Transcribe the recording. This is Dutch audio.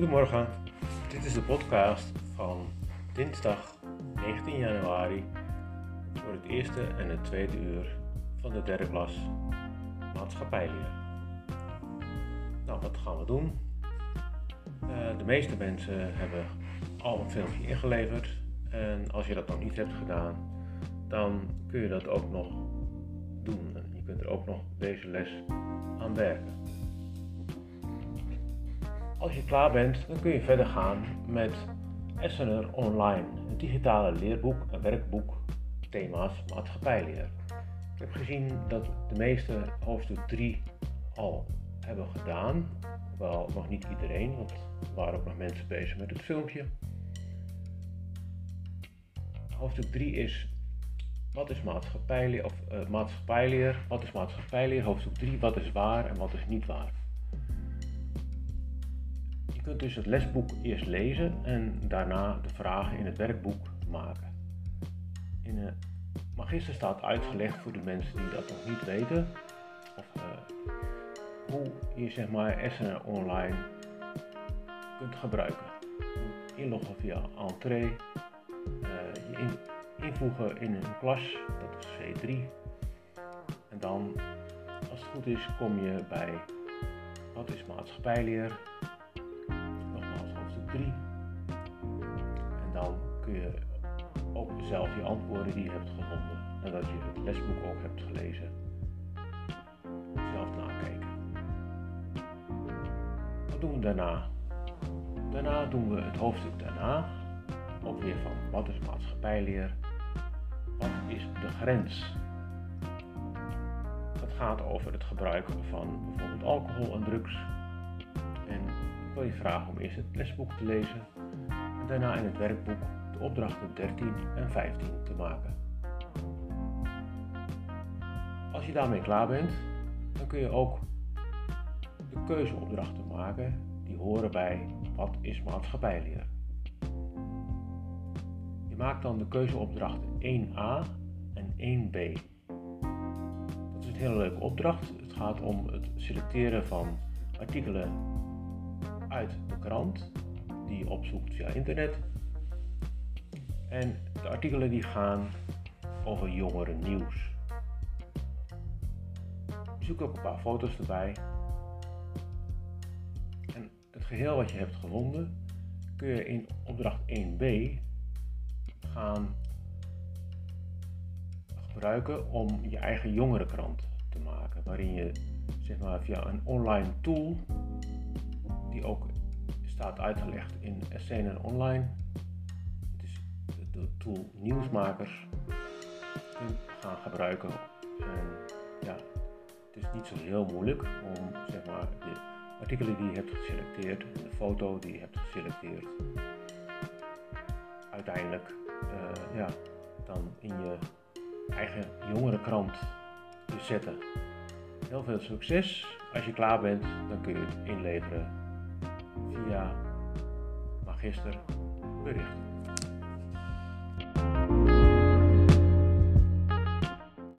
Goedemorgen, dit is de podcast van dinsdag 19 januari voor het eerste en het tweede uur van de derde klas maatschappijleer. Nou, wat gaan we doen? Uh, de meeste mensen hebben al een filmpje ingeleverd en als je dat nog niet hebt gedaan, dan kun je dat ook nog doen. En je kunt er ook nog deze les aan werken. Als je klaar bent, dan kun je verder gaan met Essener Online, een digitale leerboek en werkboek thema's maatschappijleer. Ik heb gezien dat de meeste hoofdstuk 3 al hebben gedaan. Wel nog niet iedereen, want er waren ook nog mensen bezig met het filmpje. Hoofdstuk 3 is wat is maatschappijleer, of, uh, maatschappijleer, wat is maatschappijleer, hoofdstuk 3, wat is waar en wat is niet waar. Je kunt dus het lesboek eerst lezen en daarna de vragen in het werkboek maken. In het magister staat uitgelegd voor de mensen die dat nog niet weten, of uh, hoe je zeg maar Essener online kunt gebruiken. Inloggen via Entree, uh, je in, invoegen in een klas, dat is C3. En dan, als het goed is, kom je bij wat is maatschappijleer, 3. En dan kun je ook zelf je antwoorden die je hebt gevonden, nadat je het lesboek ook hebt gelezen, zelf nakijken. Wat doen we daarna? Daarna doen we het hoofdstuk daarna, ook weer van wat is maatschappijleer, wat is de grens. Dat gaat over het gebruik van bijvoorbeeld alcohol en drugs en wil je vragen om eerst het lesboek te lezen en daarna in het werkboek de opdrachten 13 en 15 te maken. Als je daarmee klaar bent, dan kun je ook de keuzeopdrachten maken die horen bij wat is maatschappijleer. Je maakt dan de keuzeopdrachten 1a en 1b. Dat is een hele leuke opdracht. Het gaat om het selecteren van artikelen uit de krant die je opzoekt via internet. En de artikelen die gaan over jongeren nieuws. Zoek ook een paar foto's erbij. En het geheel wat je hebt gevonden kun je in opdracht 1b gaan gebruiken om je eigen jongerenkrant te maken. Waarin je zeg maar, via een online tool die ook staat uitgelegd in Essenen Online. Het is de tool Nieuwsmakers gaan gebruiken. En ja, het is niet zo heel moeilijk om zeg maar, de artikelen die je hebt geselecteerd en de foto die je hebt geselecteerd uiteindelijk uh, ja, dan in je eigen jongerenkrant te zetten. Heel veel succes. Als je klaar bent, dan kun je het inleveren via magister berichten.